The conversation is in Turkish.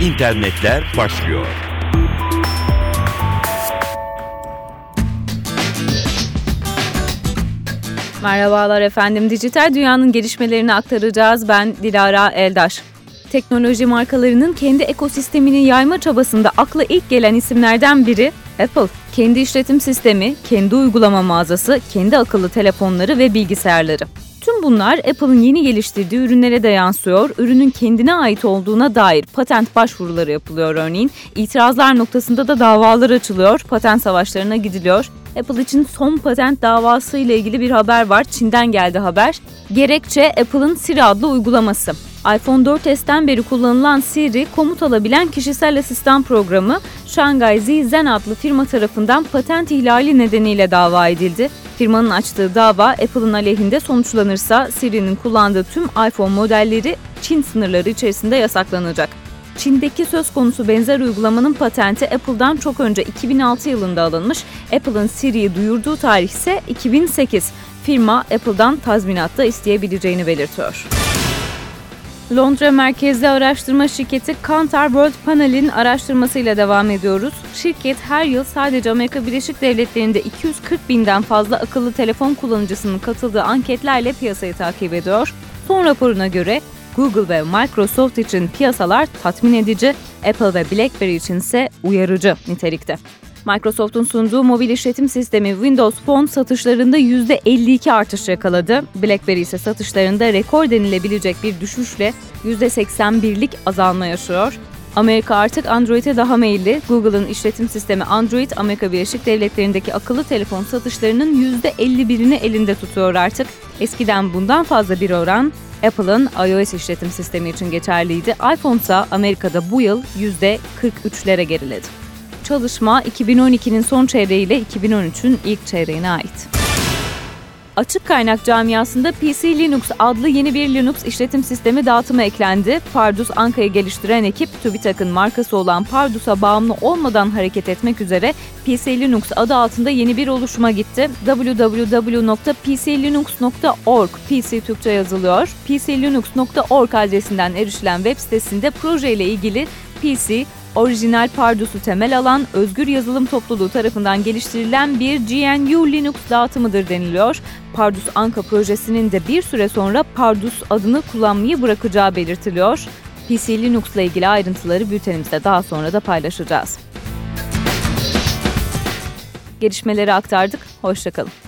İnternetler başlıyor. Merhabalar efendim. Dijital dünyanın gelişmelerini aktaracağız. Ben Dilara Eldaş. Teknoloji markalarının kendi ekosistemini yayma çabasında akla ilk gelen isimlerden biri Apple. Kendi işletim sistemi, kendi uygulama mağazası, kendi akıllı telefonları ve bilgisayarları. Bunlar Apple'ın yeni geliştirdiği ürünlere de yansıyor. Ürünün kendine ait olduğuna dair patent başvuruları yapılıyor örneğin. İtirazlar noktasında da davalar açılıyor, patent savaşlarına gidiliyor. Apple için son patent davası ile ilgili bir haber var. Çin'den geldi haber. Gerekçe Apple'ın Siri adlı uygulaması. iPhone 4s'ten beri kullanılan Siri, komut alabilen kişisel asistan programı Shanghai Zizhen adlı firma tarafından patent ihlali nedeniyle dava edildi. Firmanın açtığı dava Apple'ın aleyhinde sonuçlanırsa Siri'nin kullandığı tüm iPhone modelleri Çin sınırları içerisinde yasaklanacak. Çin'deki söz konusu benzer uygulamanın patenti Apple'dan çok önce 2006 yılında alınmış. Apple'ın Siri'yi duyurduğu tarih ise 2008. Firma Apple'dan tazminat da isteyebileceğini belirtiyor. Londra merkezli araştırma şirketi Kantar World Panel'in araştırmasıyla devam ediyoruz. Şirket her yıl sadece Amerika Birleşik Devletleri'nde 240 binden fazla akıllı telefon kullanıcısının katıldığı anketlerle piyasayı takip ediyor. Son raporuna göre Google ve Microsoft için piyasalar tatmin edici, Apple ve BlackBerry için ise uyarıcı nitelikte. Microsoft'un sunduğu mobil işletim sistemi Windows Phone satışlarında %52 artış yakaladı. BlackBerry ise satışlarında rekor denilebilecek bir düşüşle %81'lik azalma yaşıyor. Amerika artık Android'e daha meyilli. Google'ın işletim sistemi Android, Amerika Birleşik Devletleri'ndeki akıllı telefon satışlarının %51'ini elinde tutuyor artık. Eskiden bundan fazla bir oran Apple'ın iOS işletim sistemi için geçerliydi. iPhone ise Amerika'da bu yıl %43'lere geriledi. Çalışma 2012'nin son çeyreğiyle 2013'ün ilk çeyreğine ait. Açık kaynak camiasında PC Linux adlı yeni bir Linux işletim sistemi dağıtımı eklendi. Pardus Anka'yı geliştiren ekip TÜBİTAK'ın markası olan Pardus'a bağımlı olmadan hareket etmek üzere PC Linux adı altında yeni bir oluşuma gitti. www.pclinux.org PC Türkçe yazılıyor. pclinux.org adresinden erişilen web sitesinde projeyle ilgili PC, orijinal Pardus'u temel alan özgür yazılım topluluğu tarafından geliştirilen bir GNU Linux dağıtımıdır deniliyor. Pardus Anka projesinin de bir süre sonra Pardus adını kullanmayı bırakacağı belirtiliyor. PC Linux ile ilgili ayrıntıları bültenimizde daha sonra da paylaşacağız. Gelişmeleri aktardık. Hoşçakalın.